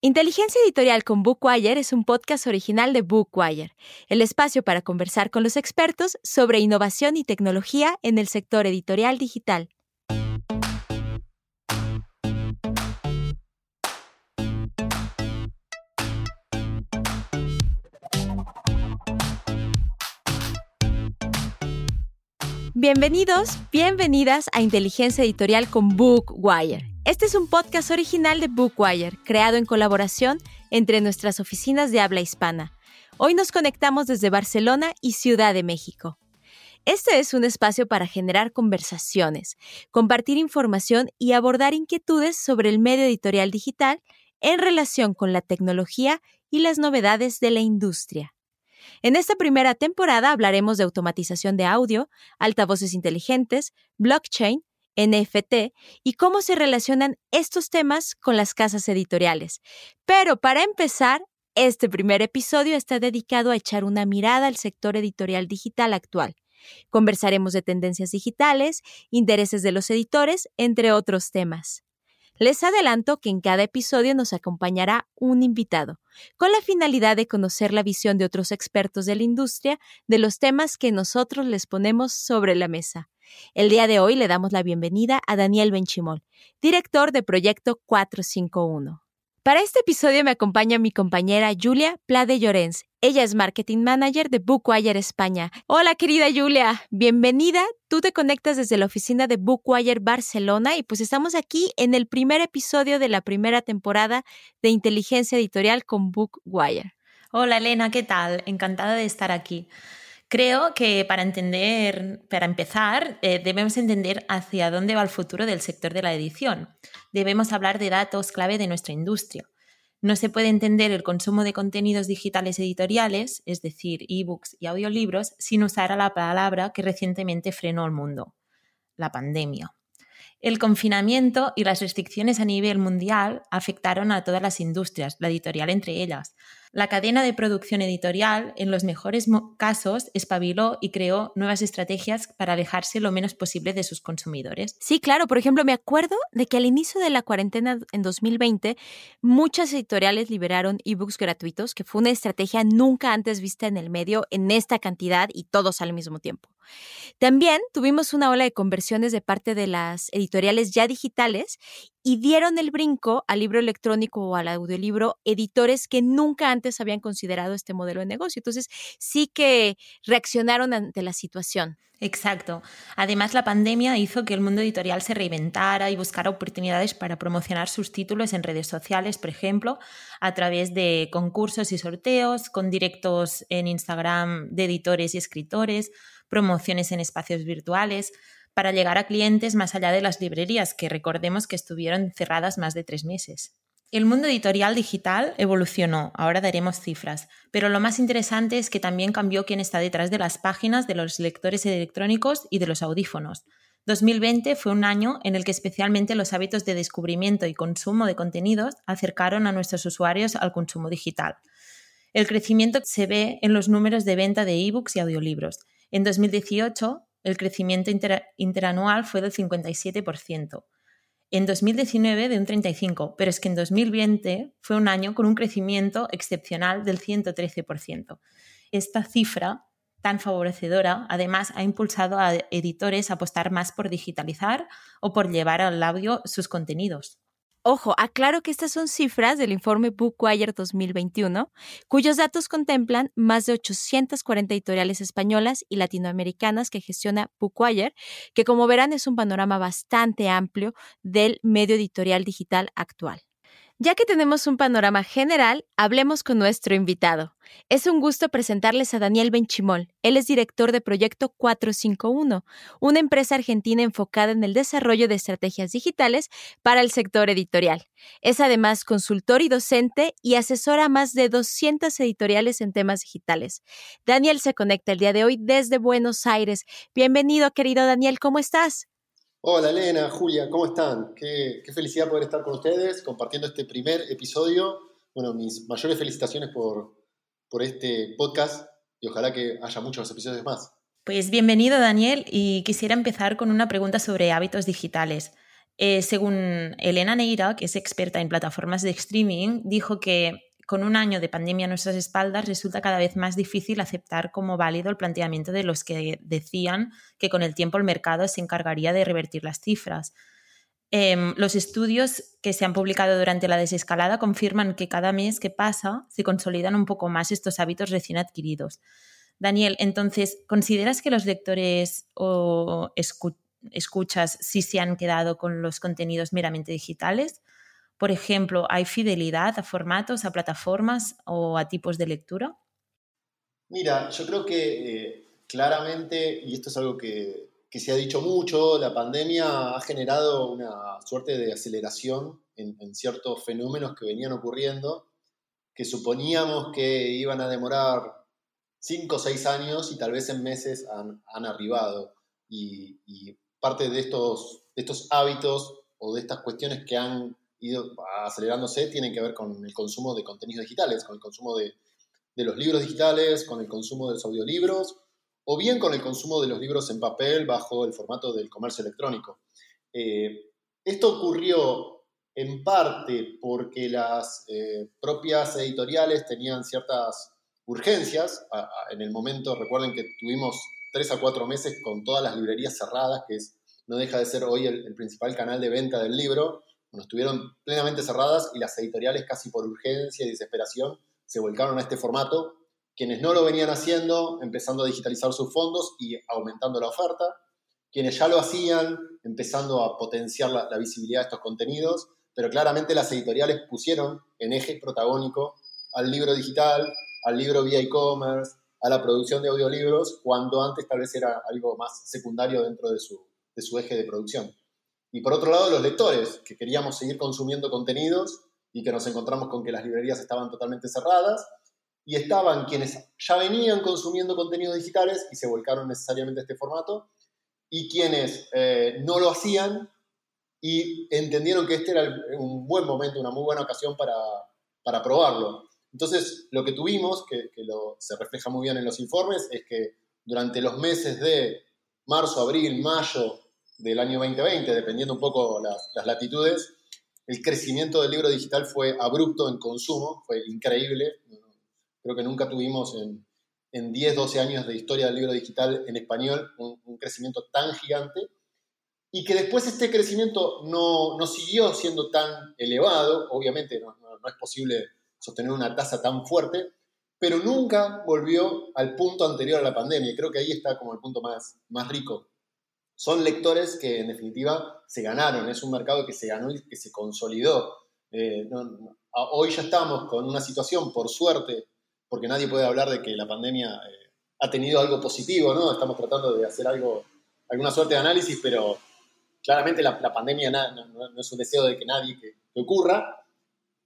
Inteligencia Editorial con Bookwire es un podcast original de Bookwire, el espacio para conversar con los expertos sobre innovación y tecnología en el sector editorial digital. Bienvenidos, bienvenidas a Inteligencia Editorial con Bookwire. Este es un podcast original de Bookwire, creado en colaboración entre nuestras oficinas de habla hispana. Hoy nos conectamos desde Barcelona y Ciudad de México. Este es un espacio para generar conversaciones, compartir información y abordar inquietudes sobre el medio editorial digital en relación con la tecnología y las novedades de la industria. En esta primera temporada hablaremos de automatización de audio, altavoces inteligentes, blockchain, NFT y cómo se relacionan estos temas con las casas editoriales. Pero para empezar, este primer episodio está dedicado a echar una mirada al sector editorial digital actual. Conversaremos de tendencias digitales, intereses de los editores, entre otros temas. Les adelanto que en cada episodio nos acompañará un invitado, con la finalidad de conocer la visión de otros expertos de la industria de los temas que nosotros les ponemos sobre la mesa. El día de hoy le damos la bienvenida a Daniel Benchimol, director de Proyecto 451. Para este episodio me acompaña mi compañera Julia Plade Llorens. Ella es Marketing Manager de Bookwire España. Hola querida Julia, bienvenida. Tú te conectas desde la oficina de Bookwire Barcelona y pues estamos aquí en el primer episodio de la primera temporada de Inteligencia Editorial con Bookwire. Hola Elena, ¿qué tal? Encantada de estar aquí. Creo que para entender, para empezar, eh, debemos entender hacia dónde va el futuro del sector de la edición. Debemos hablar de datos clave de nuestra industria. No se puede entender el consumo de contenidos digitales editoriales, es decir, ebooks y audiolibros, sin usar a la palabra que recientemente frenó el mundo, la pandemia. El confinamiento y las restricciones a nivel mundial afectaron a todas las industrias, la editorial entre ellas, la cadena de producción editorial, en los mejores casos, espabiló y creó nuevas estrategias para alejarse lo menos posible de sus consumidores. Sí, claro. Por ejemplo, me acuerdo de que al inicio de la cuarentena en 2020, muchas editoriales liberaron ebooks gratuitos, que fue una estrategia nunca antes vista en el medio en esta cantidad y todos al mismo tiempo. También tuvimos una ola de conversiones de parte de las editoriales ya digitales y dieron el brinco al libro electrónico o al audiolibro editores que nunca antes habían considerado este modelo de negocio. Entonces, sí que reaccionaron ante la situación. Exacto. Además, la pandemia hizo que el mundo editorial se reinventara y buscara oportunidades para promocionar sus títulos en redes sociales, por ejemplo, a través de concursos y sorteos, con directos en Instagram de editores y escritores, promociones en espacios virtuales, para llegar a clientes más allá de las librerías, que recordemos que estuvieron cerradas más de tres meses. El mundo editorial digital evolucionó, ahora daremos cifras, pero lo más interesante es que también cambió quién está detrás de las páginas de los lectores electrónicos y de los audífonos. 2020 fue un año en el que especialmente los hábitos de descubrimiento y consumo de contenidos acercaron a nuestros usuarios al consumo digital. El crecimiento se ve en los números de venta de ebooks y audiolibros. En 2018, el crecimiento interanual fue del 57%. En 2019 de un 35%, pero es que en 2020 fue un año con un crecimiento excepcional del 113%. Esta cifra tan favorecedora además ha impulsado a editores a apostar más por digitalizar o por llevar al audio sus contenidos. Ojo, aclaro que estas son cifras del informe Bookwire 2021, cuyos datos contemplan más de 840 editoriales españolas y latinoamericanas que gestiona Bookwire, que como verán es un panorama bastante amplio del medio editorial digital actual. Ya que tenemos un panorama general, hablemos con nuestro invitado. Es un gusto presentarles a Daniel Benchimol. Él es director de Proyecto 451, una empresa argentina enfocada en el desarrollo de estrategias digitales para el sector editorial. Es además consultor y docente y asesora a más de 200 editoriales en temas digitales. Daniel se conecta el día de hoy desde Buenos Aires. Bienvenido, querido Daniel, ¿cómo estás? Hola Elena, Julia, ¿cómo están? Qué, felicidad poder estar con ustedes compartiendo este primer episodio. Bueno, mis mayores felicitaciones por, por este podcast y ojalá que haya muchos episodios más. Pues bienvenido Daniel y quisiera empezar con una pregunta sobre hábitos digitales. Eh, según Elena Neira, que es experta en plataformas de streaming, dijo que con un año de pandemia a nuestras espaldas resulta cada vez más difícil aceptar como válido el planteamiento de los que decían que con el tiempo el mercado se encargaría de revertir las cifras. Em, los estudios que se han publicado durante la desescalada confirman que cada mes que pasa se consolidan un poco más estos hábitos recién adquiridos. Daniel, entonces, ¿consideras que los lectores o escuchas sí se han quedado con los contenidos meramente digitales? Por ejemplo, ¿hay fidelidad a formatos, a plataformas o a tipos de lectura? Mira, yo creo que eh, claramente, y esto es algo que, se ha dicho mucho, la pandemia ha generado una suerte de aceleración en, ciertos fenómenos que venían ocurriendo, que suponíamos que iban a demorar cinco o seis años y tal vez en meses han, arribado. Y, y, parte de estos, de estos hábitos o de estas cuestiones que han ido acelerándose tienen que ver con el consumo de contenidos digitales, con el consumo de, los libros digitales, con el consumo de los audiolibros, o bien con el consumo de los libros en papel bajo el formato del comercio electrónico. Eh, esto ocurrió en parte porque las eh, propias editoriales tenían ciertas urgencias. en el momento, recuerden que tuvimos tres a cuatro meses con todas las librerías cerradas, que es, no deja de ser hoy el principal canal de venta del libro, estuvieron plenamente cerradas y las editoriales casi por urgencia y desesperación se volcaron a este formato. Quienes no lo venían haciendo, empezando a digitalizar sus fondos y aumentando la oferta. Quienes ya lo hacían, empezando a potenciar la, la visibilidad de estos contenidos. Pero claramente las editoriales pusieron en eje protagónico al libro digital, al libro vía e-commerce, a la producción de audiolibros, cuando antes tal vez era algo más secundario dentro de su, de su eje de producción. Y por otro lado, los lectores, que queríamos seguir consumiendo contenidos y que nos encontramos con que las librerías estaban totalmente cerradas, y estaban quienes ya venían consumiendo contenidos digitales y se volcaron necesariamente a este formato, y quienes eh, no lo hacían y entendieron que este era un buen momento, una muy buena ocasión para, para probarlo. Entonces, lo que tuvimos, que, que lo, se refleja muy bien en los informes, es que durante los meses de marzo, abril, mayo del año 2020, dependiendo un poco las, las latitudes, el crecimiento del libro digital fue abrupto en consumo, fue increíble. Creo que nunca tuvimos en, en 10, 12 años de historia del libro digital en español un, crecimiento tan gigante y que después este crecimiento no, no siguió siendo tan elevado, obviamente no, no, no, es posible sostener una tasa tan fuerte, pero nunca volvió al punto anterior a la pandemia. Creo que ahí está como el punto más, más rico son lectores que en definitiva se ganaron, es un mercado que se ganó y que se consolidó. Eh, hoy ya estamos con una situación, por suerte, porque nadie puede hablar de que la pandemia eh, ha tenido algo positivo, ¿no? Estamos tratando de hacer algo, alguna suerte de análisis, pero claramente la, pandemia no, es un deseo de que nadie que, ocurra,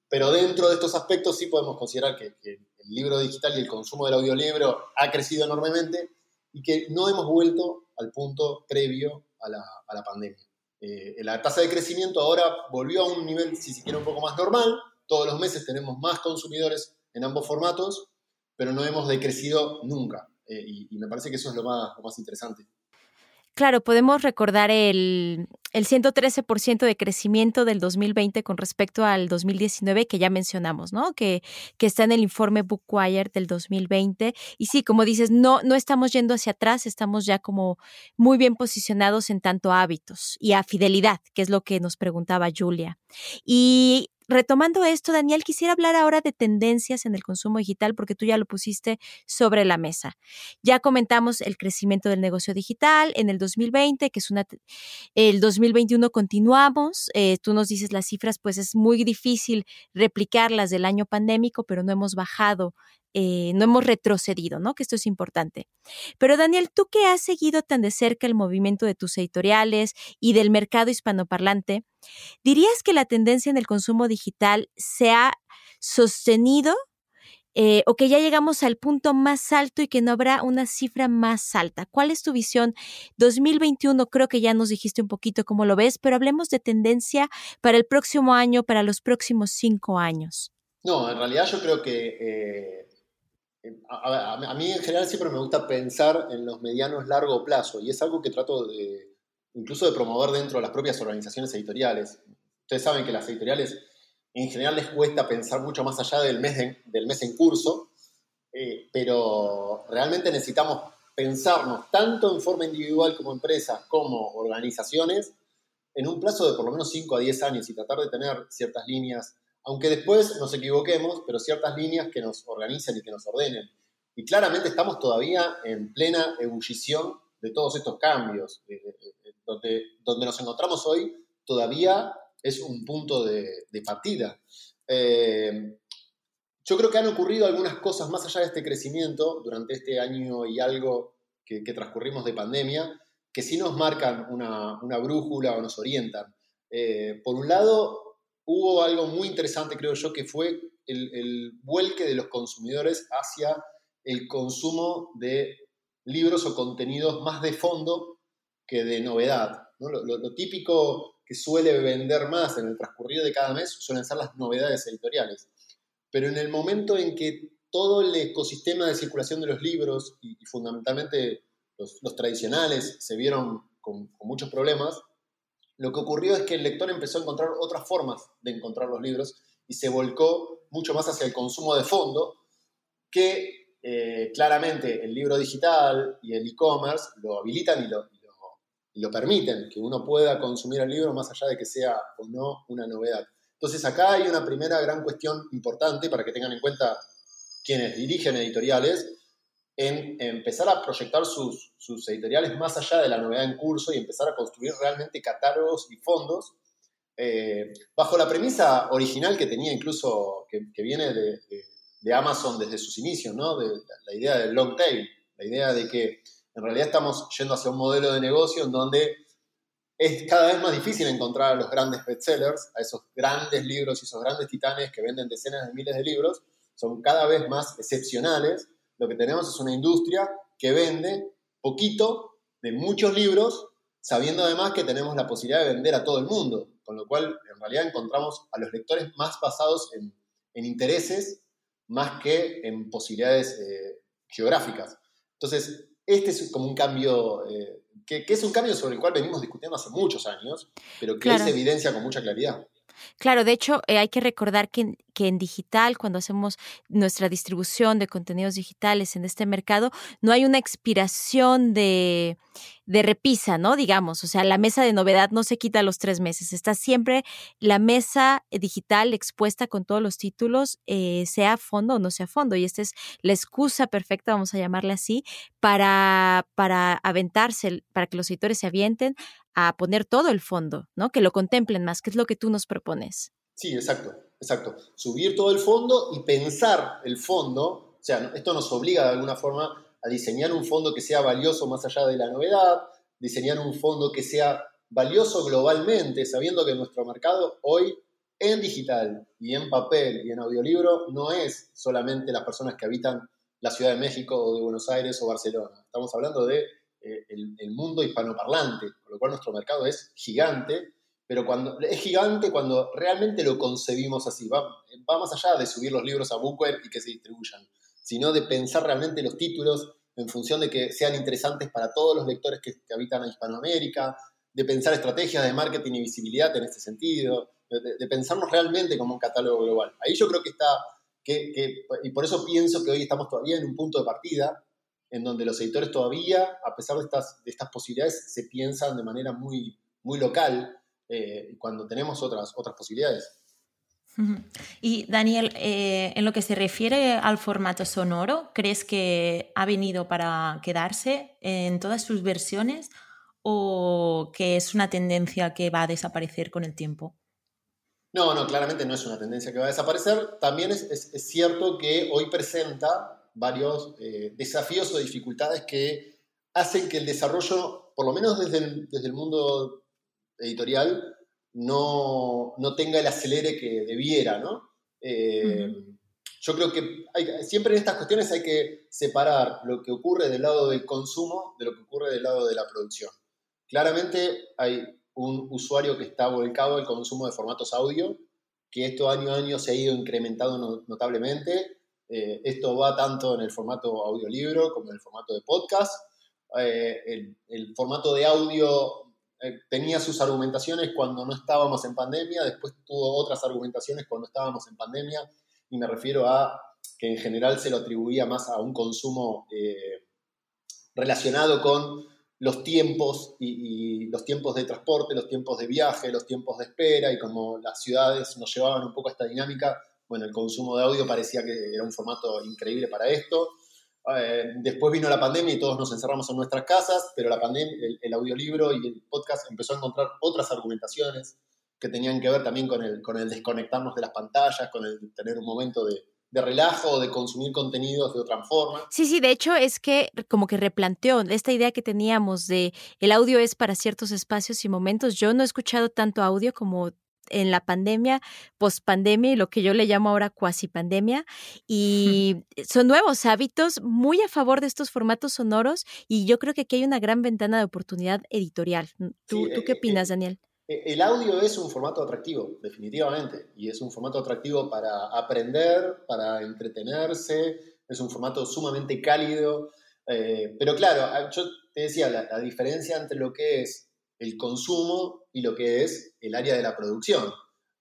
pero dentro de estos aspectos sí podemos considerar que, que el libro digital y el consumo del audiolibro ha crecido enormemente y que no hemos vuelto al punto previo a la, a la pandemia. Eh, la tasa de crecimiento ahora volvió a un nivel, si se quiere, un poco más normal. Todos los meses tenemos más consumidores en ambos formatos, pero no hemos decrecido nunca. Eh, y, y, me parece que eso es lo más, lo más interesante. Claro, podemos recordar el, el 113% de crecimiento del 2020 con respecto al 2019 que ya mencionamos, ¿no? Que, que está en el informe Bookwire del 2020. Y sí, como dices, no, no estamos yendo hacia atrás, estamos ya como muy bien posicionados en tanto a hábitos y a fidelidad, que es lo que nos preguntaba Julia. Y retomando esto, Daniel, quisiera hablar ahora de tendencias en el consumo digital porque tú ya lo pusiste sobre la mesa. Ya comentamos el crecimiento del negocio digital en el 2020, que es una... El 2021 continuamos, eh, tú nos dices las cifras, pues es muy difícil replicarlas del año pandémico, pero no hemos bajado eh, no hemos retrocedido, ¿no? Que esto es importante. Pero Daniel, tú que has seguido tan de cerca el movimiento de tus editoriales y del mercado hispanoparlante, ¿dirías que la tendencia en el consumo digital se ha sostenido eh, o que ya llegamos al punto más alto y que no habrá una cifra más alta. ¿Cuál es tu visión? 2021 creo que ya nos dijiste un poquito cómo lo ves, pero hablemos de tendencia para el próximo año, para los próximos cinco años. No, en realidad yo creo que eh, a, mí en general siempre me gusta pensar en los medianos largo plazo y es algo que trato de, incluso de promover dentro de las propias organizaciones editoriales. Ustedes saben que las editoriales en general les cuesta pensar mucho más allá del mes, del mes en curso, eh, pero realmente necesitamos pensarnos tanto en forma individual como empresas, como organizaciones, en un plazo de por lo menos 5 a 10 años y tratar de tener ciertas líneas, aunque después nos equivoquemos, pero ciertas líneas que nos organicen y que nos ordenen. Y claramente estamos todavía en plena ebullición de todos estos cambios. Eh, eh, donde, donde nos encontramos hoy todavía es un punto de, partida. Eh, yo creo que han ocurrido algunas cosas más allá de este crecimiento durante este año y algo que, transcurrimos de pandemia, que sí nos marcan una, brújula o nos orientan. Eh, por un lado, hubo algo muy interesante, creo yo, que fue el, el vuelque de los consumidores hacia el consumo de libros o contenidos más de fondo que de novedad. Lo, típico que suele vender más en el transcurrido de cada mes suelen ser las novedades editoriales. Pero en el momento en que todo el ecosistema de circulación de los libros y, fundamentalmente los, tradicionales se vieron con, con, muchos problemas, lo que ocurrió es que el lector empezó a encontrar otras formas de encontrar los libros y se volcó mucho más hacia el consumo de fondo que eh, claramente el libro digital y el e-commerce lo habilitan y lo, lo, permiten, que uno pueda consumir el libro más allá de que sea o no una novedad. Entonces acá hay una primera gran cuestión importante para que tengan en cuenta quienes dirigen editoriales, en empezar a proyectar sus, editoriales más allá de la novedad en curso y empezar a construir realmente catálogos y fondos eh, bajo la premisa original que tenía incluso, que, viene de de Amazon desde sus inicios, ¿no? De, la idea del long tail, la idea de que en realidad estamos yendo hacia un modelo de negocio en donde es cada vez más difícil encontrar a los grandes bestsellers, a esos grandes libros y esos grandes titanes que venden decenas de miles de libros, son cada vez más excepcionales. Lo que tenemos es una industria que vende poquito de muchos libros, sabiendo además que tenemos la posibilidad de vender a todo el mundo, con lo cual en realidad encontramos a los lectores más basados en, en intereses más que en posibilidades eh, geográficas. Entonces, este es como un cambio, eh, que, es un cambio sobre el cual venimos discutiendo hace muchos años, pero que se evidencia con mucha claridad. Claro, de hecho, eh, hay que recordar que, que, en digital, cuando hacemos nuestra distribución de contenidos digitales en este mercado, no hay una expiración de, de repisa, ¿no? Digamos, o sea, la mesa de novedad no se quita a los tres meses, está siempre la mesa digital expuesta con todos los títulos, eh, sea a fondo o no sea a fondo, y esta es la excusa perfecta, vamos a llamarla así, para, para aventarse, para que los editores se avienten a poner todo el fondo, ¿no? Que lo contemplen más, que es lo que tú nos propones. Sí, exacto, exacto. Subir todo el fondo y pensar el fondo, o sea, esto nos obliga de alguna forma a diseñar un fondo que sea valioso más allá de la novedad, diseñar un fondo que sea valioso globalmente, sabiendo que nuestro mercado hoy en digital y en papel y en audiolibro no es solamente las personas que habitan la Ciudad de México o de Buenos Aires o Barcelona. Estamos hablando de eh, el, mundo hispanoparlante, con lo cual nuestro mercado es gigante, pero cuando es gigante cuando realmente lo concebimos así, va, va más allá de subir los libros a Bookware y que se distribuyan sino de pensar realmente los títulos en función de que sean interesantes para todos los lectores que, habitan en Hispanoamérica, de pensar estrategias de marketing y visibilidad en este sentido, de, pensarnos realmente como un catálogo global. Ahí yo creo que está, que, y por eso pienso que hoy estamos todavía en un punto de partida en donde los editores todavía, a pesar de estas, de estas posibilidades, se piensan de manera muy, muy local eh, cuando tenemos otras, otras posibilidades. Y Daniel, eh, en lo que se refiere al formato sonoro, ¿crees que ha venido para quedarse en todas sus versiones o que es una tendencia que va a desaparecer con el tiempo? No, no, claramente no es una tendencia que va a desaparecer. También es, cierto que hoy presenta varios eh, desafíos o dificultades que hacen que el desarrollo, por lo menos desde desde el mundo editorial, no, tenga el acelere que debiera, ¿no? Eh, yo creo que siempre en estas cuestiones hay que separar lo que ocurre del lado del consumo de lo que ocurre del lado de la producción. Claramente hay un usuario que está volcado al consumo de formatos audio, que esto año a año se ha ido incrementando notablemente. Eh, esto va tanto en el formato audiolibro como en el formato de podcast. Eh, el, el, formato de audio eh, tenía sus argumentaciones cuando no estábamos en pandemia, después tuvo otras argumentaciones cuando estábamos en pandemia, y me refiero a que en general se lo atribuía más a un consumo eh, relacionado con los tiempos y, los tiempos de transporte, los tiempos de viaje, los tiempos de espera y como las ciudades nos llevaban un poco a esta dinámica, bueno, el consumo de audio parecía que era un formato increíble para esto. Eh, después vino la pandemia y todos nos encerramos en nuestras casas, pero la pandemia, el, audiolibro y el podcast empezó a encontrar otras argumentaciones que tenían que ver también con el, con el desconectarnos de las pantallas, con el tener un momento de, de relajo, de consumir contenidos de otra forma. Sí, sí, de hecho es que como que replanteó esta idea que teníamos de el audio es para ciertos espacios y momentos. Yo no he escuchado tanto audio como en la pandemia, post-pandemia y lo que yo le llamo ahora cuasi pandemia. Y son nuevos hábitos muy a favor de estos formatos sonoros y yo creo que aquí hay una gran ventana de oportunidad editorial. ¿Tú, ¿tú qué eh, eh, opinas, Daniel? Eh, el audio es un formato atractivo, definitivamente, y es un formato atractivo para aprender, para entretenerse, es un formato sumamente cálido, eh, pero claro, yo te decía, la, diferencia entre lo que es el consumo y lo que es el área de la producción,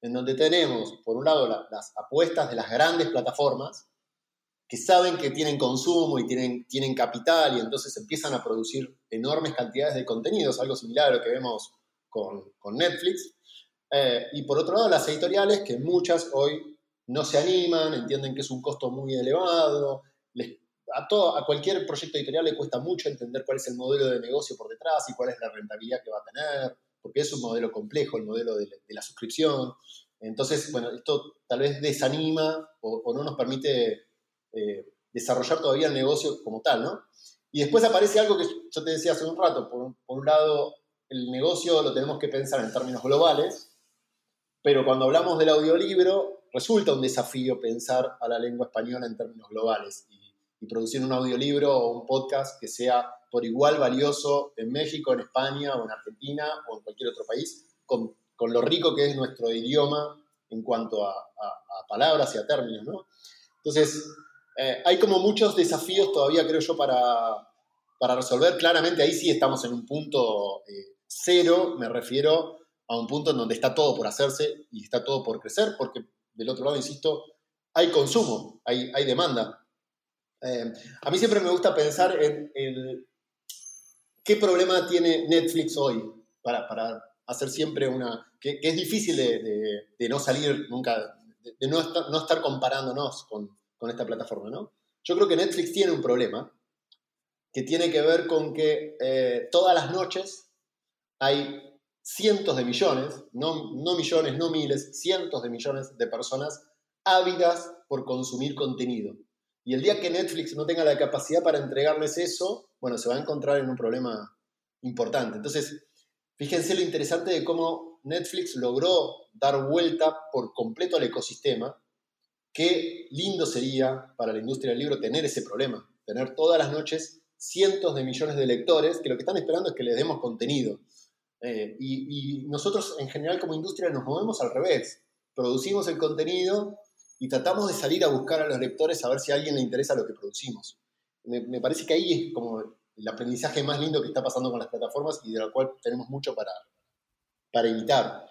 en donde tenemos, por un lado, las apuestas de las grandes plataformas, que saben que tienen consumo y tienen, tienen capital y entonces empiezan a producir enormes cantidades de contenidos, algo similar a lo que vemos con, Netflix. Eh, y por otro lado, las editoriales, que muchas hoy no se animan, entienden que es un costo muy elevado, a, todo, a cualquier proyecto editorial le cuesta mucho entender cuál es el modelo de negocio por detrás y cuál es la rentabilidad que va a tener, porque es un modelo complejo, el modelo de, la suscripción. Entonces, bueno, esto tal vez desanima o, no nos permite eh, desarrollar todavía el negocio como tal, ¿no? Y después aparece algo que yo te decía hace un rato, por, un lado el negocio lo tenemos que pensar en términos globales, pero cuando hablamos del audiolibro, resulta un desafío pensar a la lengua española en términos globales producir un audiolibro o un podcast que sea por igual valioso en México, en España o en Argentina o en cualquier otro país, con, lo rico que es nuestro idioma en cuanto a, palabras y a términos. ¿no? Entonces, eh, hay como muchos desafíos todavía, creo yo, para, para resolver. Claramente ahí sí estamos en un punto eh, Cero me refiero a un punto en donde está todo por hacerse y está todo por crecer, porque del otro lado, insisto, hay consumo, hay, hay demanda. Eh, a mí siempre me gusta pensar en, qué problema tiene Netflix hoy para, para hacer siempre una... que, es difícil de, no salir nunca, de, no, estar, no, estar, comparándonos con, con esta plataforma, ¿no? Yo creo que Netflix tiene un problema que tiene que ver con que eh, todas las noches hay cientos de millones, no, no millones, no miles, cientos de millones de personas ávidas por consumir contenido. Y el día que Netflix no tenga la capacidad para entregarles eso, bueno, se va a encontrar en un problema importante. Entonces, fíjense lo interesante de cómo Netflix logró dar vuelta por completo al ecosistema. Qué lindo sería para la industria del libro tener ese problema, tener todas las noches cientos de millones de lectores que lo que están esperando es que les demos contenido. Eh, y, nosotros en general como industria nos movemos al revés. Producimos el contenido y tratamos de salir a buscar a los lectores a ver si a alguien le interesa lo que producimos. Me, parece que ahí es como el aprendizaje más lindo que está pasando con las plataformas y de lo cual tenemos mucho para, para imitar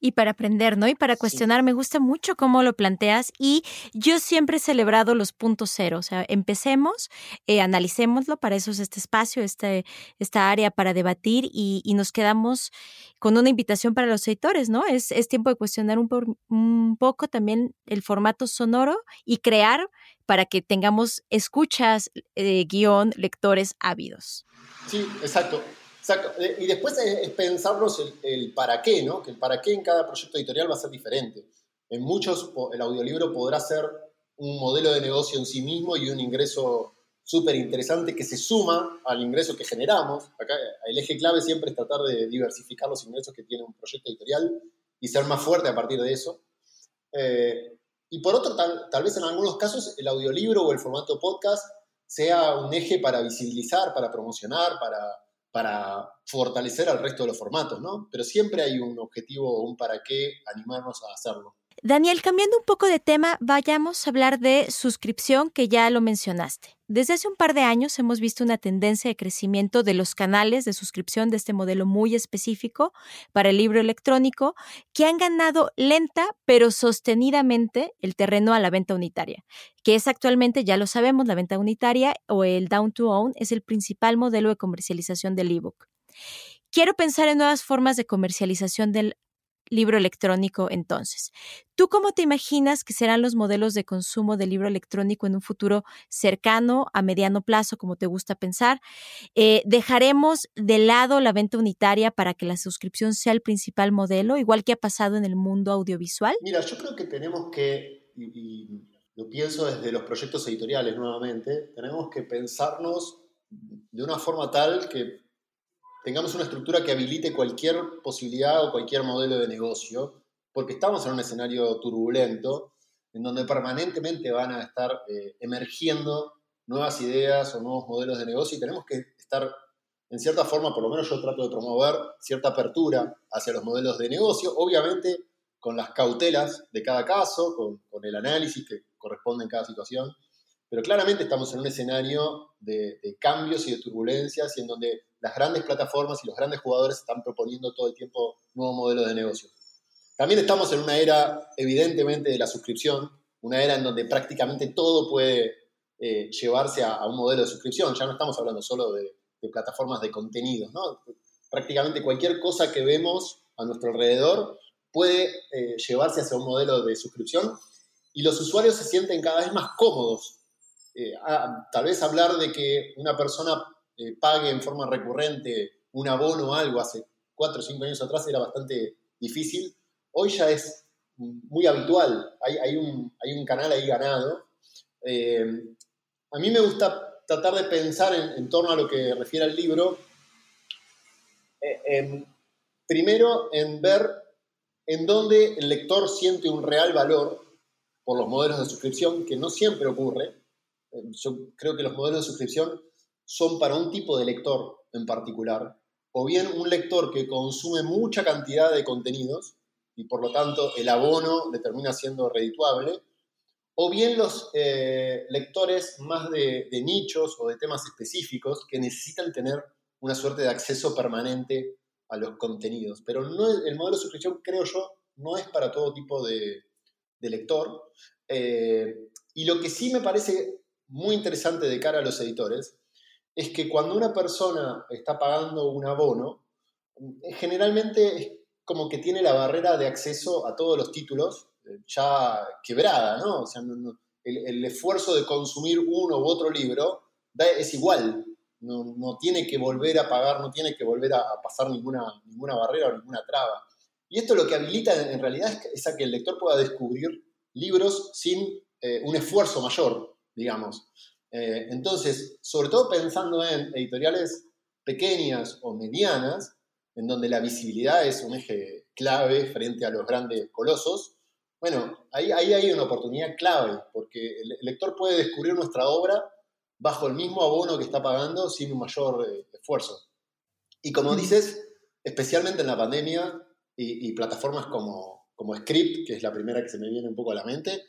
y para aprender, ¿no? Y para cuestionar. Me gusta mucho cómo lo planteas y yo siempre he celebrado los puntos cero. O sea, empecemos, eh, analicémoslo, para eso es este espacio, este, esta área para debatir y, nos quedamos con una invitación para los editores, ¿no? Es, es tiempo de cuestionar un, un poco también el formato sonoro y crear para que tengamos escuchas, eh, guion, lectores ávidos. Sí, exacto. Exacto. Eh, y después es, pensarnos el, para qué, ¿no? Que el para qué en cada proyecto editorial va a ser diferente. En muchos el audiolibro podrá ser un modelo de negocio en sí mismo y un ingreso súper interesante que se suma al ingreso que generamos. Acá el eje clave siempre es tratar de diversificar los ingresos que tiene un proyecto editorial y ser más fuerte a partir de eso. Eh, y por otro, tal, tal vez en algunos casos el audiolibro o el formato podcast sea un eje para visibilizar, para promocionar, para para fortalecer al resto de los formatos, ¿no? Pero siempre hay un objetivo o un para qué animarnos a hacerlo. Daniel, cambiando un poco de tema, vayamos a hablar de suscripción, que ya lo mencionaste. Desde hace un par de años hemos visto una tendencia de crecimiento de los canales de suscripción de este modelo muy específico para el libro electrónico, que han ganado lenta pero sostenidamente el terreno a la venta unitaria, que es actualmente, ya lo sabemos, la venta unitaria o el down to own es el principal modelo de comercialización del ebook. Quiero pensar en nuevas formas de comercialización del libro electrónico entonces. ¿Tú cómo te imaginas que serán los modelos de consumo del libro electrónico en un futuro cercano, a mediano plazo, como te gusta pensar? Eh, ¿Dejaremos de lado la venta unitaria para que la suscripción sea el principal modelo, igual que ha pasado en el mundo audiovisual? Mira, yo creo que tenemos que, y lo pienso desde los proyectos editoriales nuevamente, tenemos que pensarnos de una forma tal que tengamos una estructura que habilite cualquier posibilidad o cualquier modelo de negocio, porque estamos en un escenario turbulento en donde permanentemente van a estar eh, emergiendo nuevas ideas o nuevos modelos de negocio y tenemos que estar, en cierta forma, por lo menos yo trato de promover cierta apertura hacia los modelos de negocio, obviamente con las cautelas de cada caso, con, con el análisis que corresponde en cada situación, pero claramente estamos en un escenario de, cambios y de turbulencias y en donde las grandes plataformas y los grandes jugadores están proponiendo todo el tiempo nuevos modelos de negocio. También estamos en una era, evidentemente, de la suscripción, una era en donde prácticamente todo puede eh, llevarse a, un modelo de suscripción. Ya no estamos hablando solo de, plataformas de contenidos, ¿no? Prácticamente cualquier cosa que vemos a nuestro alrededor puede eh, llevarse hacia un modelo de suscripción y los usuarios se sienten cada vez más cómodos. Eh, tal vez hablar de que una persona eh, pague en forma recurrente un abono o algo hace cuatro o cinco años atrás era bastante difícil. Hoy ya es muy habitual, hay, hay, un, hay un, canal ahí ganado. Eh, a mí me gusta tratar de pensar en, torno a lo que refiere al libro, primero en ver en dónde el lector siente un real valor por los modelos de suscripción, que no siempre ocurre. Yo creo que los modelos de suscripción son para un tipo de lector en particular, o bien un lector que consume mucha cantidad de contenidos y por lo tanto el abono le termina siendo redituable, o bien los eh, lectores más de, nichos o de temas específicos que necesitan tener una suerte de acceso permanente a los contenidos. Pero no, el modelo de suscripción, creo yo, no es para todo tipo de, lector. Eh, y lo que sí me parece muy interesante de cara a los editores es que cuando una persona está pagando un abono, generalmente es como que tiene la barrera de acceso a todos los títulos eh, ya quebrada, ¿no? O sea, el, esfuerzo de consumir uno u otro libro es igual, no, tiene que volver a pagar, no tiene que volver a, pasar ninguna, ninguna barrera o ninguna traba. Y esto lo que habilita en realidad es, a que el lector pueda descubrir libros sin eh, un esfuerzo mayor, digamos. Eh, entonces, sobre todo pensando en editoriales pequeñas o medianas, en donde la visibilidad es un eje clave frente a los grandes colosos, bueno, ahí, hay una oportunidad clave, porque el lector puede descubrir nuestra obra bajo el mismo abono que está pagando sin un mayor eh, esfuerzo. Y como dices, especialmente en la pandemia y, plataformas como, como Script, que es la primera que se me viene un poco a la mente,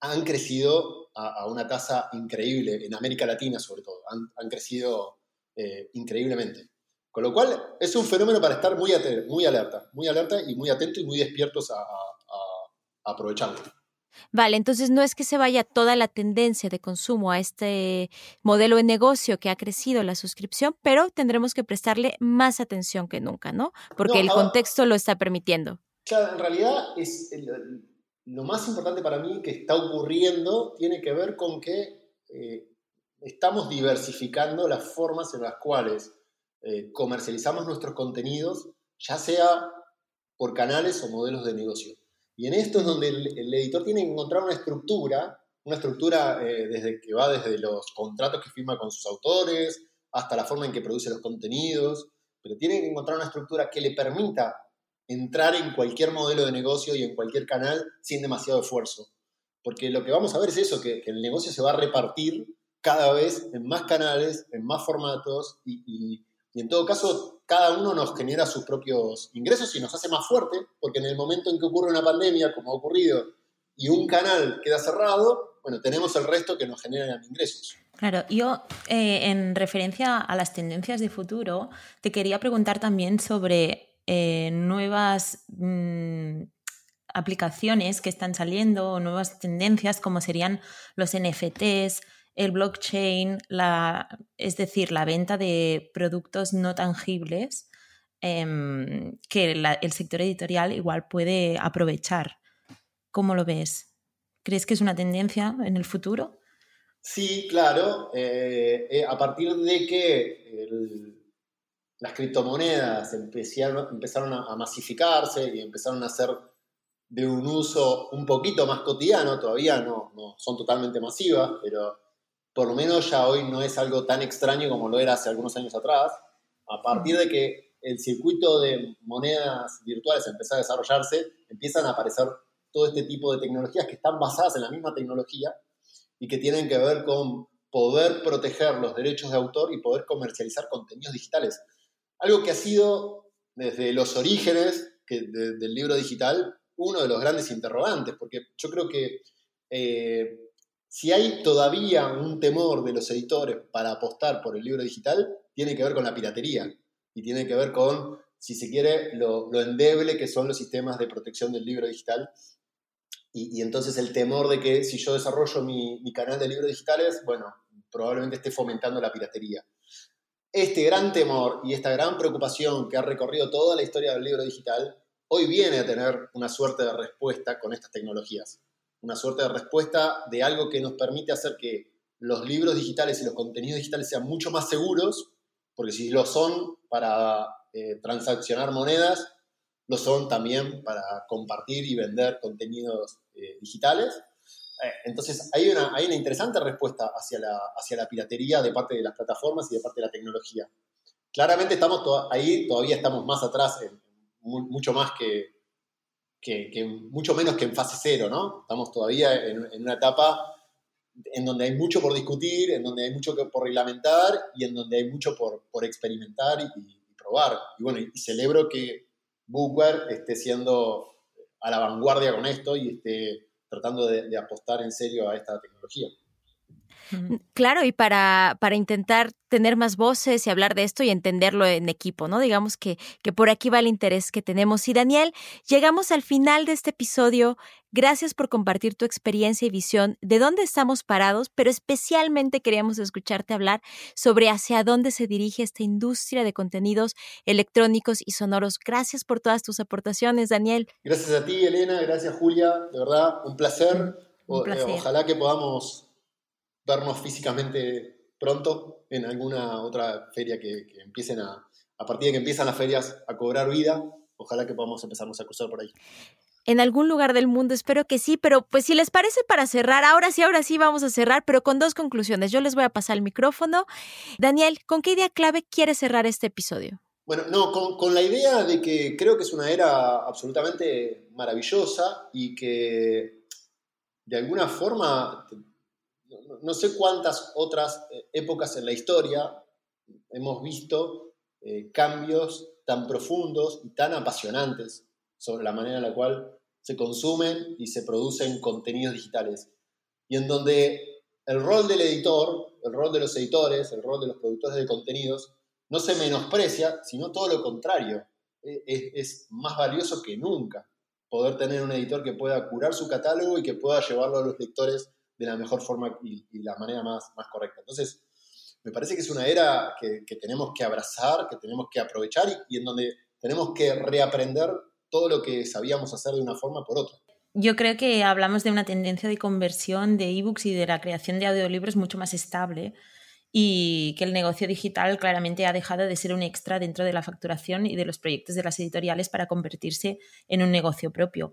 han crecido a, una tasa increíble, en América Latina sobre todo, han, crecido eh, increíblemente. Con lo cual es un fenómeno para estar muy, muy alerta, muy alerta y muy atento y muy despiertos a, aprovecharlo. Vale, entonces no es que se vaya toda la tendencia de consumo a este modelo de negocio que ha crecido la suscripción, pero tendremos que prestarle más atención que nunca, ¿no? Porque el contexto lo está permitiendo. Claro, en realidad es, lo más importante para mí que está ocurriendo tiene que ver con que eh, estamos diversificando las formas en las cuales eh, comercializamos nuestros contenidos, ya sea por canales o modelos de negocio. Y en esto es donde el, editor tiene que encontrar una estructura, una estructura eh, desde que va desde los contratos que firma con sus autores hasta la forma en que produce los contenidos, pero tiene que encontrar una estructura que le permita entrar en cualquier modelo de negocio y en cualquier canal sin demasiado esfuerzo. Porque lo que vamos a ver es eso, que, el negocio se va a repartir cada vez en más canales, en más formatos y, en todo caso cada uno nos genera sus propios ingresos y nos hace más fuerte, porque en el momento en que ocurre una pandemia, como ha ocurrido y un canal queda cerrado, bueno, tenemos el resto que nos generan ingresos. Claro, yo eh, en referencia a las tendencias de futuro, te quería preguntar también sobre eh, nuevas mm, aplicaciones que están saliendo nuevas tendencias como serían los NFTs, el blockchain, la, es decir, la venta de productos no tangibles em, que el sector editorial igual puede aprovechar. ¿Cómo lo ves? ¿Crees que es una tendencia en el futuro? Sí, claro. Eh, eh, a partir de que las criptomonedas empezaron, a, masificarse y empezaron a ser de un uso un poquito más cotidiano, todavía no, no son totalmente masivas, pero por lo menos ya hoy no es algo tan extraño como lo era hace algunos años atrás. A partir de que el circuito de monedas virtuales empezó a desarrollarse, empiezan a aparecer todo este tipo de tecnologías que están basadas en la misma tecnología y que tienen que ver con poder proteger los derechos de autor y poder comercializar contenidos digitales. Algo que ha sido desde los orígenes del libro digital uno de los grandes interrogantes, porque yo creo que eh, si hay todavía un temor de los editores para apostar por el libro digital, tiene que ver con la piratería y tiene que ver con, si se quiere, lo, lo endeble que son los sistemas de protección del libro digital y, entonces el temor de que si yo desarrollo mi, canal de libros digitales, bueno, probablemente esté fomentando la piratería. Este gran temor y esta gran preocupación que ha recorrido toda la historia del libro digital, hoy viene a tener una suerte de respuesta con estas tecnologías. Una suerte de respuesta de algo que nos permite hacer que los libros digitales y los contenidos digitales sean mucho más seguros, porque si lo son para eh, transaccionar monedas, lo son también para compartir y vender contenidos eh, digitales. Eh, entonces, hay una, hay una interesante respuesta hacia la, hacia la piratería de parte de las plataformas y de parte de la tecnología. Claramente estamos ahí, todavía estamos más atrás, mucho más que, que, mucho menos que en fase cero, ¿no? Estamos todavía en, una etapa en donde hay mucho por discutir, en donde hay mucho por reglamentar y en donde hay mucho por, por experimentar y, probar. Y bueno, y celebro que Bookware esté siendo a la vanguardia con esto y esté tratando de, apostar en serio a esta tecnología. Claro, y para, para intentar tener más voces y hablar de esto y entenderlo en equipo, ¿no? Digamos que, que por aquí va el interés que tenemos. Y Daniel, llegamos al final de este episodio. Gracias por compartir tu experiencia y visión de dónde estamos parados, pero especialmente queríamos escucharte hablar sobre hacia dónde se dirige esta industria de contenidos electrónicos y sonoros. Gracias por todas tus aportaciones, Daniel. Gracias a ti, Elena. Gracias, Julia. De verdad, un placer. Un placer. ojalá que podamos vernos físicamente pronto en alguna otra feria que, empiecen a, a partir de que empiezan las ferias a cobrar vida, ojalá que podamos empezarnos a cruzar por ahí. En algún lugar del mundo, espero que sí, pero pues si les parece para cerrar, ahora sí, ahora sí vamos a cerrar, pero con dos conclusiones. Yo les voy a pasar el micrófono. Daniel, ¿con qué idea clave quieres cerrar este episodio? Bueno, no, con, con, la idea de que creo que es una era absolutamente maravillosa y que de alguna forma no sé cuántas otras eh, épocas en la historia hemos visto eh, cambios tan profundos y tan apasionantes sobre la manera en la cual se consumen y se producen contenidos digitales. Y en donde el rol del editor, el rol de los editores, el rol de los productores de contenidos, no se menosprecia, sino todo lo contrario. E, es más valioso que nunca poder tener un editor que pueda curar su catálogo y que pueda llevarlo a los lectores de la mejor forma y, la manera más, más correcta. Entonces, me parece que es una era que, tenemos que abrazar, que tenemos que aprovechar y, en donde tenemos que reaprender todo lo que sabíamos hacer de una forma por otra. Yo creo que hablamos de una tendencia de conversión de ebooks y de la creación de audiolibros mucho más estable y que el negocio digital claramente ha dejado de ser un extra dentro de la facturación y de los proyectos de las editoriales para convertirse en un negocio propio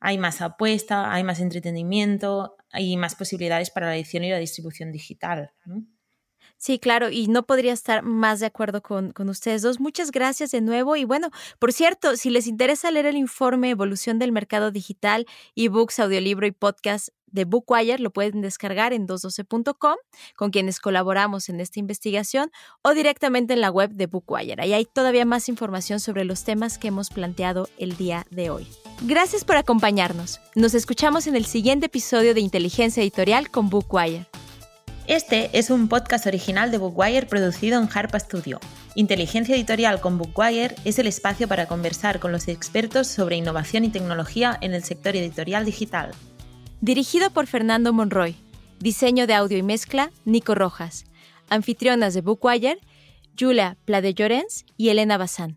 hay más apuesta, hay más entretenimiento, hay más posibilidades para la edición y la distribución digital. Sí, claro, y no podría estar más de acuerdo con, con, ustedes dos. Muchas gracias de nuevo. Y bueno, por cierto, si les interesa leer el informe Evolución del Mercado Digital, ebooks, audiolibro y podcast de Bookwire, lo pueden descargar en 212.com, con quienes colaboramos en esta investigación, o directamente en la web de Bookwire. Ahí hay todavía más información sobre los temas que hemos planteado el día de hoy. Gracias por acompañarnos. Nos escuchamos en el siguiente episodio de Inteligencia Editorial con Bookwire. Este es un podcast original de Bookwire producido en Harpa Studio. Inteligencia Editorial con Bookwire es el espacio para conversar con los expertos sobre innovación y tecnología en el sector editorial digital. Dirigido por Fernando Monroy. Diseño de audio y mezcla, Nico Rojas. Anfitrionas de Bookwire, Julia Plade Llorens y Elena Bazán.